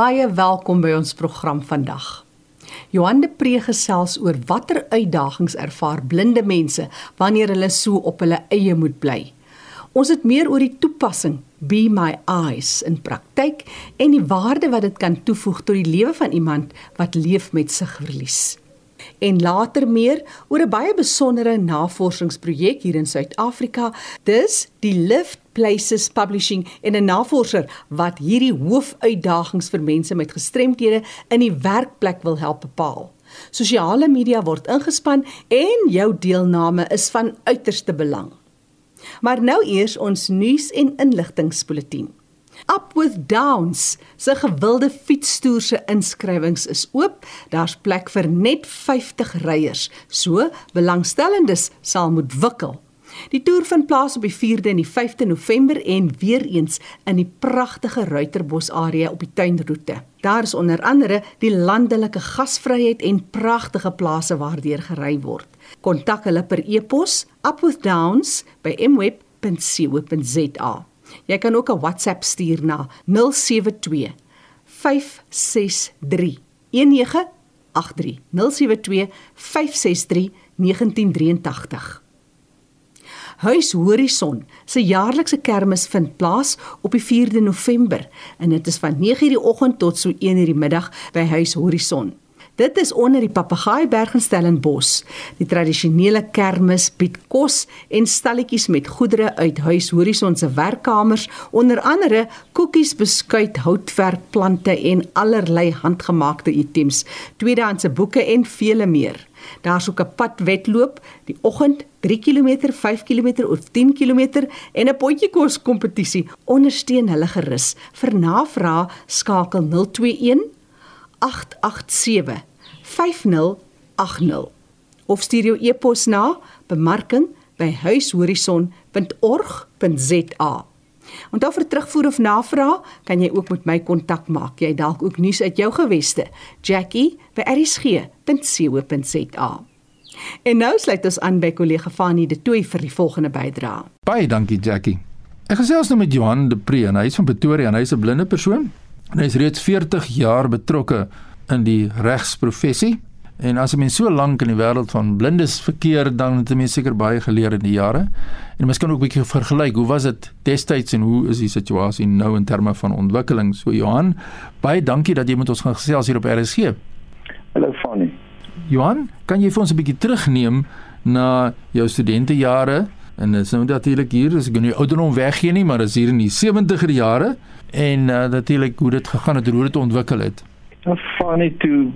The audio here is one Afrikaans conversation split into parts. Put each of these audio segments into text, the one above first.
Baie welkom by ons program vandag. Johan de Pre gesels oor watter uitdagings ervaar blinde mense wanneer hulle so op hulle eie moet bly. Ons het meer oor die toepassing Be My Eyes in praktyk en die waarde wat dit kan toevoeg tot die lewe van iemand wat leef met sigverlies en later meer oor 'n baie besondere navorsingsprojek hier in Suid-Afrika. Dis die Lift Places Publishing en 'n navorser wat hierdie hoofuitdagings vir mense met gestremthede in die werkplek wil help bepaal. Sosiale media word ingespan en jou deelname is van uiterste belang. Maar nou eers ons nuus en inligtingspulsatien. Up with Downs se gewilde fietstoer se inskrywings is oop. Daar's plek vir net 50 ryers. So, belangstellendes sal moet wikkel. Die toer vind plaas op die 4de en die 5de November en weer eens in die pragtige Ruiterbos area op die tuinroete. Daar is onder andere die landelike gasvryheid en pragtige plase waardeur gery word. Kontak hulle per e-pos upwithdowns@mweb.co.za. Jy kan ook 'n WhatsApp stuur na 072 563 1983 072 563 1983 Huis Horison se jaarlikse kermis vind plaas op die 4de November en dit is van 9:00 die oggend tot so 1:00 die middag by Huis Horison. Dit is onder die Papagaaiberg in Stellenbosch. Die tradisionele kermis bied kos en stalletjies met goedere uit Huis Horison se werkkamers, onder andere koekies, beskuit, houtwerk, plante en allerlei handgemaakte items, tweedehandse boeke en vele meer. Daar's ook 'n padwedloop die oggend 3 km, 5 km of 10 km en 'n potjie kos kompetisie. Ondersteun hulle gerus. Vir navraag skakel 021 887 5080 of stuur jou e-pos na bemarking@huishorison.org.za. Onthou vir terugvoer of navraag, kan jy ook met my kontak maak. Jy dalk ook nuus uit jou geweste. Jackie@rsg.co.za. En nou sluit ons aan by kollega Fanie De Tooy vir die volgende bydrae. Baie dankie Jackie. Ek gesels nou met Johan De Pre en hy is van Pretoria en hy's 'n blinde persoon. En hy is reeds 40 jaar betrokke in die regsprofessie. En as 'n mens so lank in die wêreld van blindes verkeer, dan het 'n mens seker baie geleer in die jare. En mens kan ook 'n bietjie vergelyk, hoe was dit destyds en hoe is die situasie nou in terme van ontwikkeling? So Johan, baie dankie dat jy met ons gaan gesels hier op RSG. Hallo Fanny. Johan, kan jy vir ons 'n bietjie terugneem na jou studentejare? En dit is nou natuurlik hier, as ek nou ouderdom weggee nie, maar as hier in die 70er jare en uh, natuurlik hoe dit gegaan het, hoe dit ontwikkel het. Nou Fanny toe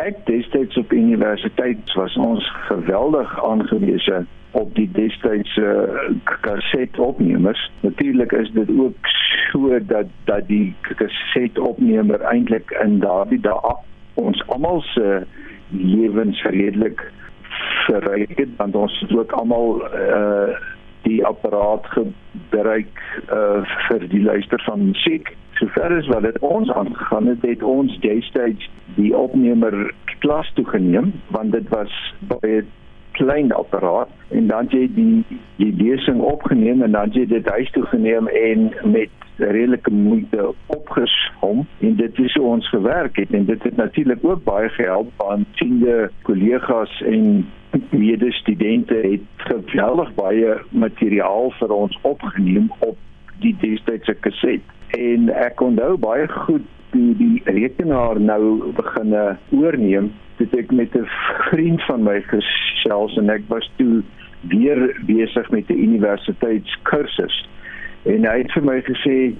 ek destyds op universiteit was ons geweldig aangewese op die destydse kasetopnemers. Natuurlik is dit ook so dat dat die kasetopnemer eintlik in daardie dae ons almal se lewens redelik verryk het want ons het ook almal uh die apparaat gebruik uh vir die luister van musiek sover as wat dit ons aangegaan het, het ons destyds die opnemer klas toegeneem want dit was baie klein apparaat. En dan jy die die lesing opgeneem en dan jy dit huis toe geneem en met redelike moeite opgesom. En dit is hoe ons gewerk het. En dit het natuurlik ook baie gehelp aan tiende kollegas en medestudente het geweldig baie materiaal vir ons opgeneem op die destydse kaset en ek onthou baie goed toe die rekenaar nou begin oorneem. Het ek met 'n vriend van my gesels en ek was toe weer besig met 'n universiteitskursus. En hy het vir my gesê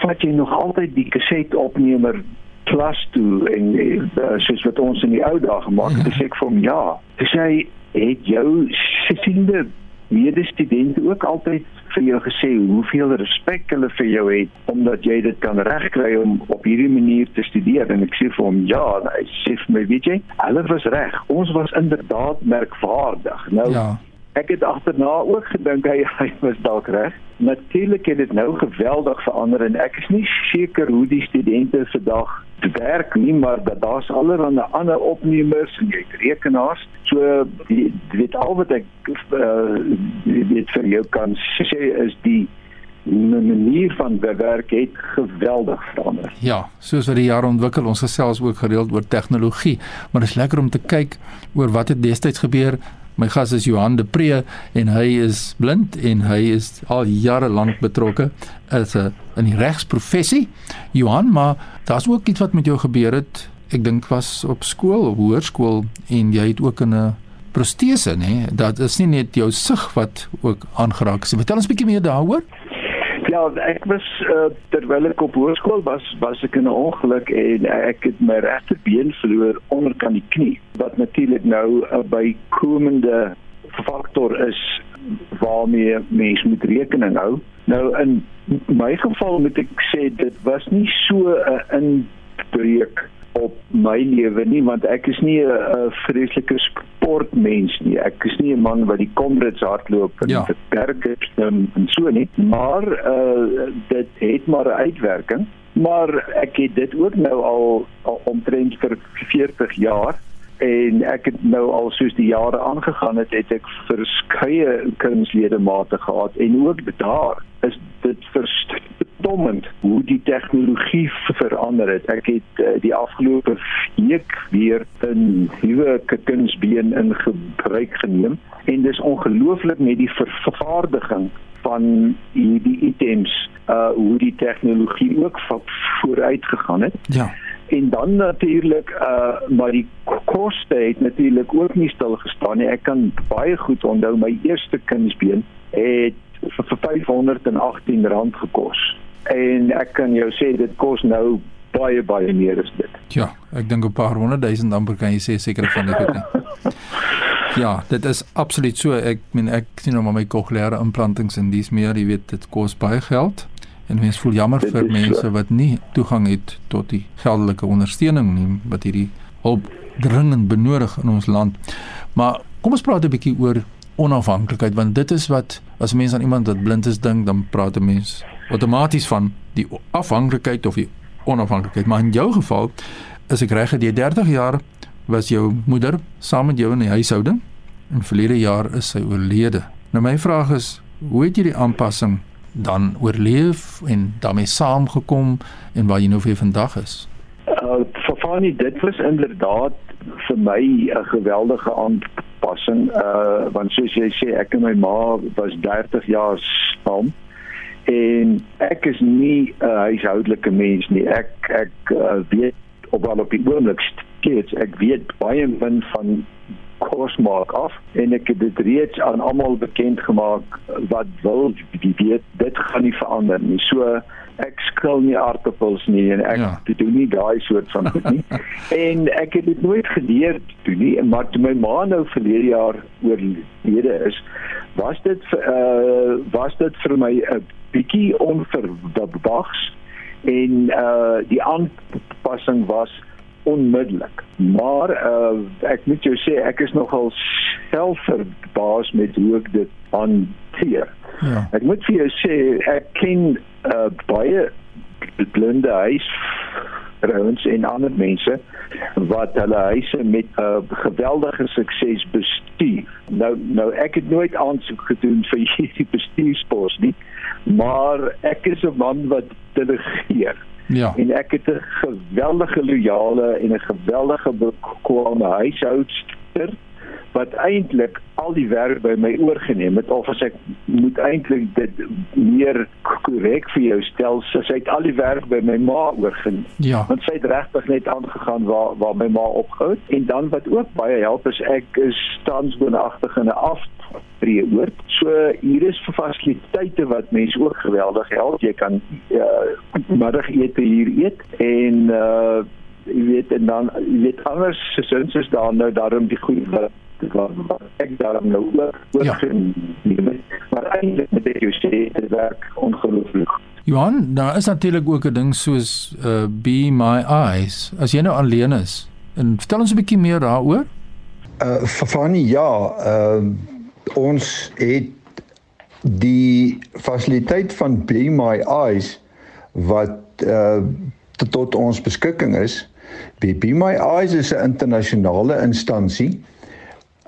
vat jy nog altyd die kasetopnemer klas toe en uh, soos wat ons in die ou dae gemaak het? Sê ek vir hom ja. Hy sê het jou siende medestudente ook altyd vir jou gesê hoeveel respek hulle vir jou het omdat jy dit kan regkry om op hierdie manier te studeer. En ek sê vir hom ja hy sê vir my weet jy hulle was reg. Ons was inderdaad merkwaardig. Nou ja. Ek het agterna ook gedink hy hy was dalk reg natuurlik het dit nou geweldig verander en ek is nie seker hoe die studente vandag werk nie maar daar's allerlei ander opnemers en jy rekenaars so jy weet al wat ek uh, weet vir jou kan sê is die 'n manier van werk het geweldig verander. Ja, soos wat die jare ontwikkel, ons gesels ook gereeld oor tegnologie, maar dit is lekker om te kyk oor wat het destyds gebeur. My gas is Johan de Pre en hy is blind en hy is al jare lank betrokke as 'n in die regsprofessie. Johan, maar daar's ook iets wat met jou gebeur het. Ek dink was op skool, op hoërskool en jy het ook 'n protese, nê? Dat is nie net jou sig wat ook aangeraak is. Vertel ons 'n bietjie meer daaroor. Ja, ek was uh, terwyl ek op hoërskool was, was ek in 'n ongeluk en ek het my regterbeen verloor onderkant die knie. Wat natuurlik nou 'n uh, bykomende faktor is waarmee mense moet rekening hou. Nou in my geval moet ek sê dit was nie so 'n inbreuk op my lewe nie want ek is nie 'n vreeslike sportmens nie. Ek is nie 'n man wat die Comrades hardloop en ja. werk het en, en so nie. Maar uh dit het maar 'n uitwerking. Maar ek het dit ook nou al, al omtrent vir 40 jaar en ek het nou al soos die jare aangegaan het, het ek verskeie kunsledemate gehad en ook daar is dit verstommend hoe die tegnologie verander het. Ek het uh, die afgelope week weer 'n nuwe kunsbeen in gebruik geneem en dis ongelooflik met die vervaardiging van hierdie items uh hoe die tegnologie ook vooruit gegaan het. Ja en dan natuurlik uh maar die koste het natuurlik ook nie stil gestaan nie. Ek kan baie goed onthou my eerste kindsbeen het vir 518 rand gekos. En ek kan jou sê dit kos nou baie baie meer as dit. Ja, ek dink 'n paar honderd duisend amper kan jy sê seker van dit nie. Ja, dit is absoluut so. Ek meen ek sien nou maar my kokleaire implantings en dis meer, jy weet, dit kos baie geld. En mens voel jammer dit vir mense so. wat nie toegang het tot die geldelike ondersteuning nie wat hierdie hulp dringend benodig in ons land. Maar kom ons praat 'n bietjie oor onafhanklikheid want dit is wat as mense aan iemand wat blind is dink dan praat 'n mens outomaties van die afhanklikheid of die onafhanklikheid maar in jou geval is ek reg dat jy 30 jaar was jou moeder saam met jou in die huishouding en verlede jaar is sy oorlede nou my vraag is hoe het jy die aanpassing dan oorleef en daarmee saamgekom en waar jy nou vir vandag is? Uh, vir Fanny dit was inderdaad vir my 'n geweldige aanpassing uh want soos jy sê ek en my ma was 30 jaar saam en ek is nie 'n huishoudelike mens nie. Ek ek uh, weet op al op die oomblik steeds ek weet baie min van kos maak af en ek het dit reeds aan almal bekend gemaak wat wil weet dit gaan nie verander nie so ek skil nie aardappels nie en ek ja. doen nie daai soort van goed nie. en ek het dit nooit geleer doen nie, maar toe my ma nou verlede jaar oorlede is, was dit uh was dit vir my 'n bietjie onverwags en uh die aanpassing was onmiddellik. Maar uh ek moet jou sê ek is nogal self verbaas met hoe ek dit hanteer. Ja. Ek moet vir jou sê ek ken uh, baie blinde huis vrouens en ander mense wat hulle huise met 'n uh, geweldige sukses bestuur. Nou nou ek het nooit aansoek gedoen vir hierdie bestuurspos nie, maar ek is 'n man wat delegeer. Ja. En ek het 'n geweldige loyale en 'n geweldige bekwame huishoudster wat eintlik al die werk by my oorgeneem het of as ek moet eintlik dit meer korrek vir jou stel so sy het al die werk by my ma oorgeneem. Ja. want sy het regtig net aangegaan waar waar my ma opgehou en dan wat ook baie help is ek is tans woonagtig in 'n aftree oord. So hier is vir fasiliteite wat mense ook geweldig help. Jy kan uh, middagete hier eet. En uh, jy weet en dan jy weet anders sins is daar nou daarom die goeie wat ek daarom nou ook ook ja. neem. Maar eintlik moet ek jou sê dit werk ongelooflik. Johan, daar is natuurlik ook 'n ding soos uh be my eyes. As jy nou alleen is, en vertel ons 'n bietjie meer daaroor. Uh Fafani, ja, uh ons het die fasiliteit van Be My Eyes wat uh tot ons beskikking is. Be, Be My Eyes is 'n internasionale instansie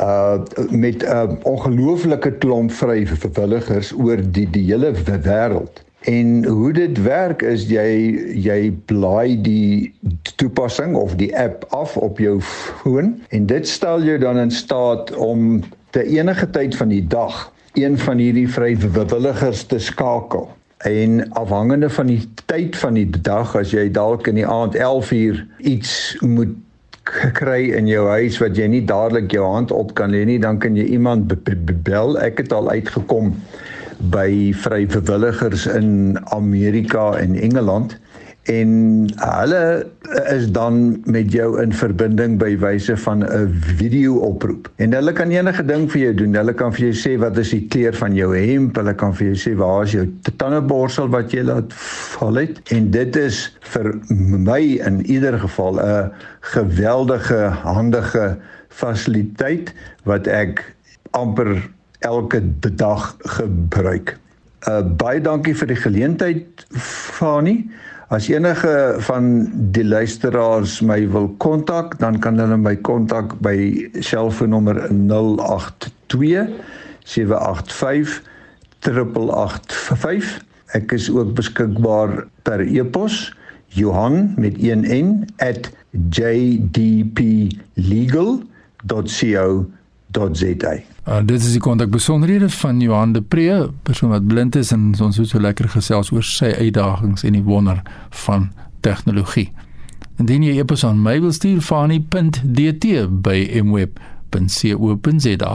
uh met 'n uh, ongelooflike klomp vrywilligers oor die die hele wêreld. En hoe dit werk is jy jy blaai die toepassing of die app af op jou foon en dit stel jou dan in staat om te enige tyd van die dag een van hierdie vrywilligers te skakel. En afhangende van die tyd van die dag as jy dalk in die aand 11uur iets moet kry in jou huis wat jy nie dadelik jou hand op kan lê nie, dan kan jy iemand bel. Ek het al uitgekom by vrywilligers in Amerika en Engeland en hulle is dan met jou in verbinding by wyse van 'n video oproep. En hulle kan enige ding vir jou doen. Hulle kan vir jou sê wat is die kleur van jou hemp, hulle kan vir jou sê waar is jou tandeborsel wat jy laat val het. En dit is vir my in ieder geval 'n geweldige handige fasiliteit wat ek amper elke dag gebruik. Uh baie dankie vir die geleentheid Fani. As enige van die luisteraars my wil kontak, dan kan hulle my kontak by selfoonnommer 082 785 3885. Ek is ook beskikbaar per e-pos Johan met 1 n @jdplegal.co.za. Uh, dit is die kontak besonderhede van Johan de Pre, persoon wat blind is en ons het so lekker gesels oor sy uitdagings en die wonder van tegnologie. Indien jy epos aan my wil stuur fani.dt by mweb.co.za.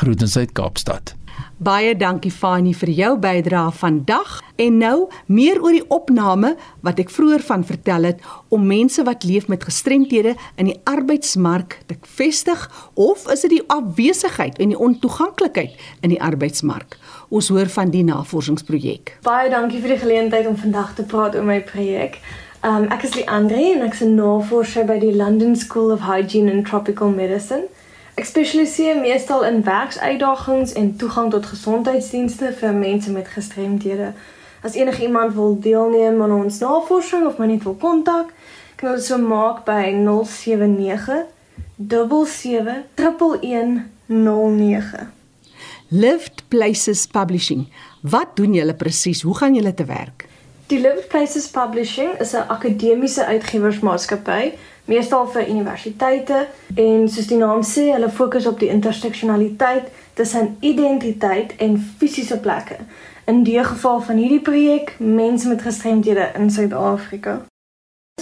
Groetens uit Kaapstad. Baie dankie Fani vir jou bydrae vandag en nou meer oor die opname wat ek vroeër van vertel het om mense wat leef met gestremthede in die arbeidsmark te vestig of is dit die afwesigheid en die ontoeganklikheid in die arbeidsmark? Ons hoor van die navorsingsprojek. Baie dankie vir die geleentheid om vandag te praat oor my projek. Um, ek is Leandre en ek is 'n navorser by die London School of Hygiene and Tropical Medicine. Ek spesialiseer meestal in werksuitdagings en toegang tot gesondheidsdienste vir mense met gestremdhede. As enige iemand wil deelneem aan ons navorsing of my net wil kontak, kan hulle so maak by 079 771109. Lived Places Publishing. Wat doen julle presies? Hoe gaan julle te werk? Die Lived Places Publishing is 'n akademiese uitgewersmaatskappy meestal vir universiteite en soos die naam sê, hulle fokus op die interseksionaliteit tussen identiteit en fisiese plekke. In die geval van hierdie projek, mense met gestremdhede in Suid-Afrika.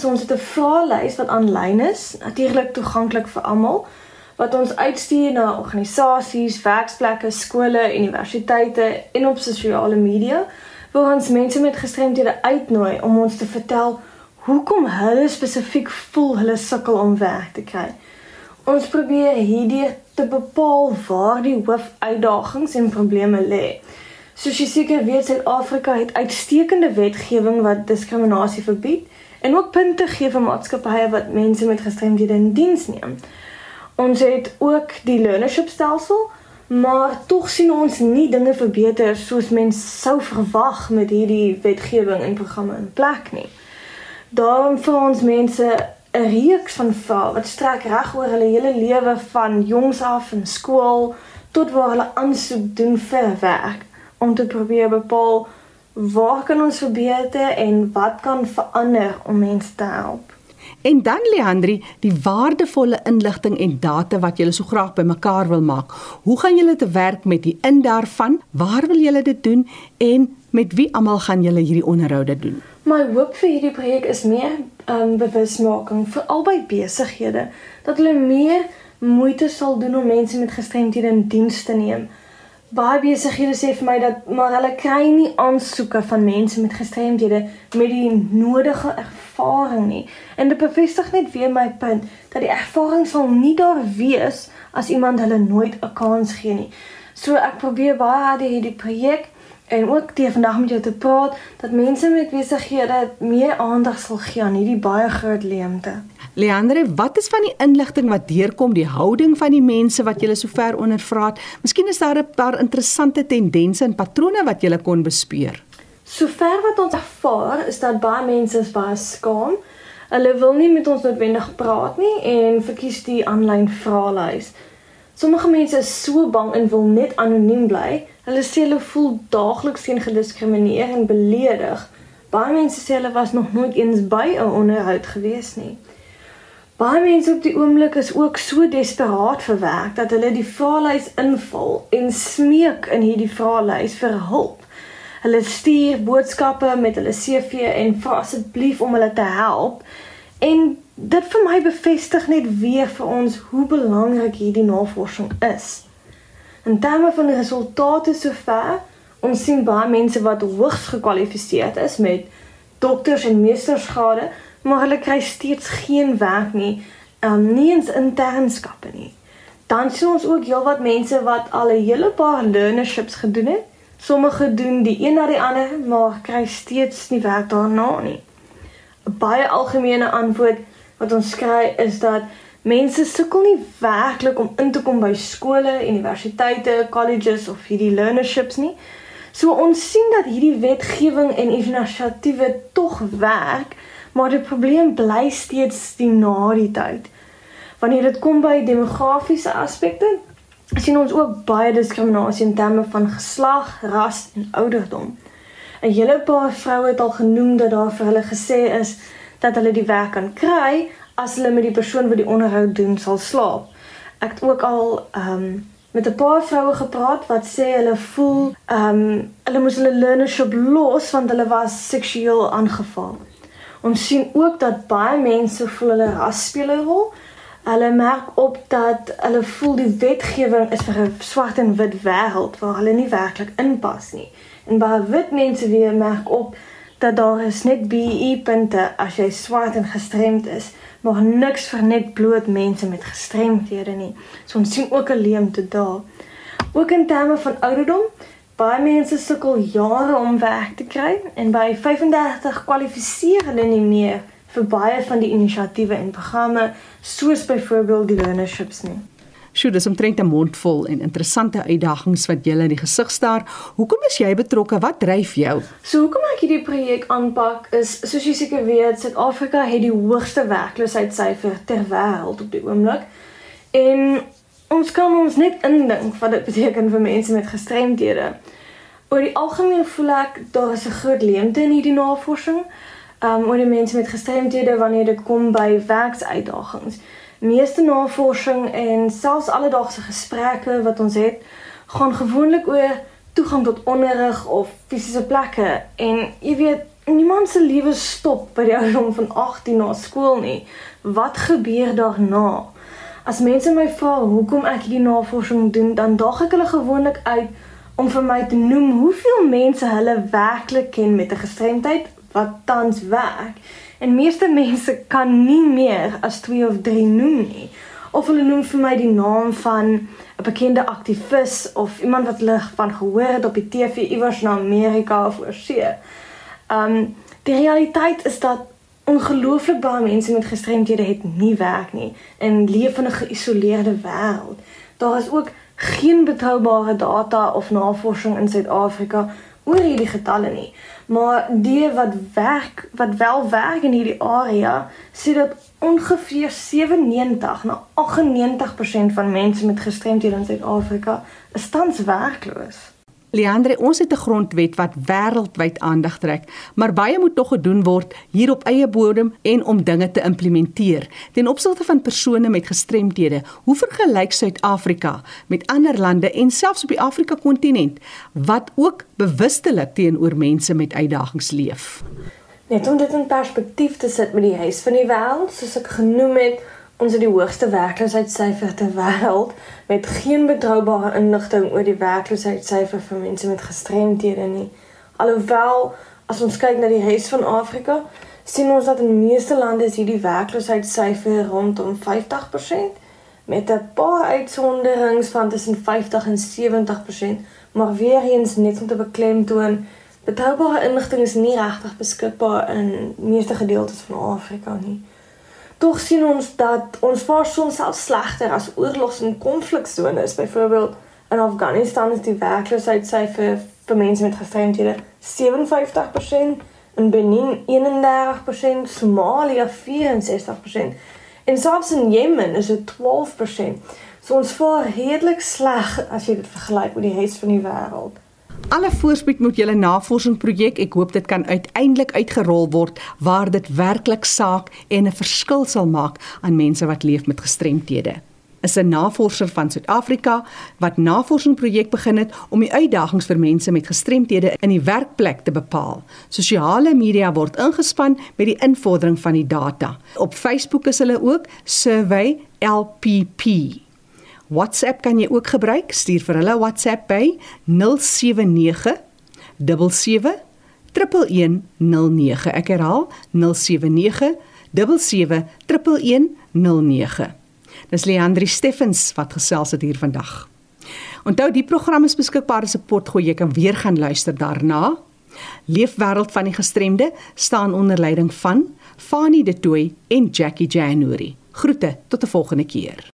So ons het 'n vraelys wat aanlyn is, natuurlik toeganklik vir almal wat ons uitstuur na organisasies, werksplekke, skole, universiteite en op sosiale media waar ons mense met gestremdhede uitnooi om ons te vertel hoekom hulle spesifiek voel hulle sukkel om werk te kry. Ons probeer hierdie te bepaal waar die hoofuitdagings en probleme lê. Soos jy seker weet, Suid-Afrika het uitstekende wetgewing wat diskriminasie verbied en ook punte gee vir maatskappye wat mense met gestremdhede in diens neem. Ons het ook die learnership stelsel, maar tog sien ons nie dinge verbeter soos mense sou verwag met hierdie wetgewing en programme in plek nie. Daarom vir ons mense 'n reeks van vrae wat strek reg oor hulle hele lewe van jongs af in skool tot waar hulle aansoek doen vir werk om te probeer bepaal waar kan ons verbeter en wat kan verander om mense te help. En dan Leandri, die waardevolle inligting en data wat jy so graag bymekaar wil maak. Hoe gaan julle te werk met die in daarvan? Waar wil julle dit doen en met wie almal gaan julle hierdie onderhoude doen? My hoop vir hierdie projek is meer um bewusmaking vir albei besighede dat hulle meer moeite sal doen om mense met gestremdhede in diens te neem. Baie besighede sê vir my dat maar hulle kry nie aansoeke van mense met gestremdhede met die nodige ervaring nie. En dit bevestig net weer my punt dat die ervaring sal nie daar wees as iemand hulle nooit 'n kans gee nie. So ek probeer baie hard hierdie projek en ook die vandag met jou te praat dat mense met besighede meer aandag sal gee aan hierdie baie groot leemte. Leandre, wat is van die inligting wat deurkom, die houding van die mense wat jy sover ondervra het? Miskien is daar 'n paar interessante tendense en patrone wat jy kon bespeur. Sover wat ons ervaar, is dat baie mense baie skaam. Hulle wil nie met ons noodwendig praat nie en verkies die aanlyn vraelys. Sommige mense is so bang en wil net anoniem bly. Hulle sê hulle voel daagliks teen gediskrimineer en beledig. Baie mense sê hulle was nog nooit eens by 'n onderhoud gewees nie. Baie mense op die oomblik is ook so desperaat vir werk dat hulle die vraelys invul en smeek in hierdie vraelys vir hulp. Hulle stuur boodskappe met hulle CV en vra asseblief om hulle te help. En dit vir my bevestig net weer vir ons hoe belangrik hierdie navorsing is. In terme van die resultate sover, ons sien baie mense wat hoogs gekwalifiseerd is met dokters en meestersgrade maar hulle kry steeds geen werk nie, um, nie eens internskappe nie. Dan sien ons ook heelwat mense wat al 'n hele paar learnerships gedoen het. Sommige doen die een na die ander, maar kry steeds nie werk daarna nie. 'n Baie algemene antwoord wat ons kry is dat mense sukkel nie werklik om in te kom by skole, universiteite, colleges of hierdie learnerships nie. So ons sien dat hierdie wetgewing en inisiatiewe tog werk maar die probleem bly steeds die na die tyd. Wanneer dit kom by demografiese aspekte, sien ons ook baie diskriminasie in terme van geslag, ras en ouderdom. 'n Hele paar vroue het al genoem dat daar vir hulle gesê is dat hulle die werk kan kry as hulle met die persoon wat die onderhoud doen sal slaap. Ek het ook al ehm um, met 'n paar vroue gepraat wat sê hulle voel ehm um, hulle moes hulle learnership los want hulle was seksueel aangeval. Ons sien ook dat baie mense voel hulle ras speel 'n rol. Hulle merk op dat hulle voel die wetgewing is vir 'n swart en wit wêreld waar hulle nie werklik inpas nie. En baie wit mense weer merk op dat daar is net BE punte as jy swart en gestremd is, maar niks vir net bloot mense met gestremdhede nie. So ons sien ook 'n leemte daar. Ook in terme van ouderdom, Baie mense sukkel jare om werk te kry en by 35 kwalifiseer hulle nie meer vir baie van die inisiatiewe en programme soos byvoorbeeld die learnerships nie. Sjoe, dis omtrent 'n mondvol en interessante uitdagings wat jy in die gesig staar. Hoekom is jy betrokke? Wat dryf jou? So hoekom ek hierdie projek aanpak is soos jy seker weet, Suid-Afrika het die hoogste werkloosheidssyfer ter wêreld op die oomblik. En Ons kan ons net indink wat dit beteken vir mense met gestremdhede. Oor die algemeen voel ek daar is 'n groot leemte in hierdie navorsing. Um oor die mense met gestremdhede wanneer dit kom by werksuitdagings. Meeste navorsing en selfs alledaagse gesprekke wat ons het, gaan gewoonlik oor toegang tot onderrig of fisiese plekke en jy weet niemand se lewe stop by die ouderdom van 18 na skool nie. Wat gebeur daarna? As mense my vra hoekom ek hierdie navorsing doen, dan daag ek hulle gewoonlik uit om vir my te noem hoeveel mense hulle werklik ken met 'n gestremdheid wat tans werk. En meeste mense kan nie meer as 2 of 3 noem nie. Of hulle noem vir my die naam van 'n bekende aktivis of iemand wat hulle van gehoor het op die TV iewers na Amerika of oorsee. Um die realiteit is dat ongelooflik baie mense met gestremdhede het nie werk nie en leef in 'n geïsoleerde wêreld. Daar is ook geen betroubare data of navorsing in Suid-Afrika oor hierdie getalle nie. Maar die wat werk, wat wel werk in hierdie area, sê dat ongeveer 97 na 98% van mense met gestremdhede in Suid-Afrika tans werkloos. Leandre, ons het 'n grondwet wat wêreldwyd aandag trek, maar baie moet nog gedoen word hier op eie bodem en om dinge te implementeer. Ten opsigte van persone met gestremthede, hoe vergelyk Suid-Afrika met ander lande en selfs op die Afrika kontinent wat ook bewustelik teenoor mense met uitdagings leef? Net om dit in perspektief te sit met die huis van die wêreld, soos ek genoem het, Ons het die hoogste werkloosheidssyfer ter wêreld met geen betroubare inligting oor die werkloosheidssyfer vir mense met gestremthede nie. Alhoewel as ons kyk na die res van Afrika, sien ons dat in meeste lande is hierdie werkloosheidssyfer rondom 50% met 'n paar uitsonderings van tussen 50 en 70%, maar weer eens net om te beklemtoon Betroubare inligting is nie regtig beskikbaar in meeste gedeeltes van Afrika nie. Tog sien ons dat ons vaar soms self slegter as oorlogs- en konfliksones. Byvoorbeeld in Afghanistan is die werkloosheidssyfer vir mense met gestremdhede 57%, in Benin 31%, Somalië 64%. En selfs in Jemen is dit 12%. So ons vaar redelik sleg as jy dit vergelyk met die res van die wêreld. Alle voorspoed moet julle navorsingsprojek. Ek hoop dit kan uiteindelik uitgerol word waar dit werklik saak en 'n verskil sal maak aan mense wat leef met gestremthede. Is 'n navorser van Suid-Afrika wat navorsingsprojek begin het om die uitdagings vir mense met gestremthede in die werkplek te bepaal. Sosiale media word ingespan met die invordering van die data. Op Facebook is hulle ook Survey LPP. WhatsApp kan jy ook gebruik. Stuur vir hulle WhatsApp by 079 77 1109. Ek herhaal 079 77 1109. Dis Leandri Steffens wat gesels het hier vandag. Onthou die program is beskikbaar as 'n potgooi jy kan weer gaan luister daarna. Leefwêreld van die gestremde staan onder leiding van Fanie De Tooy en Jackie January. Groete tot 'n volgende keer.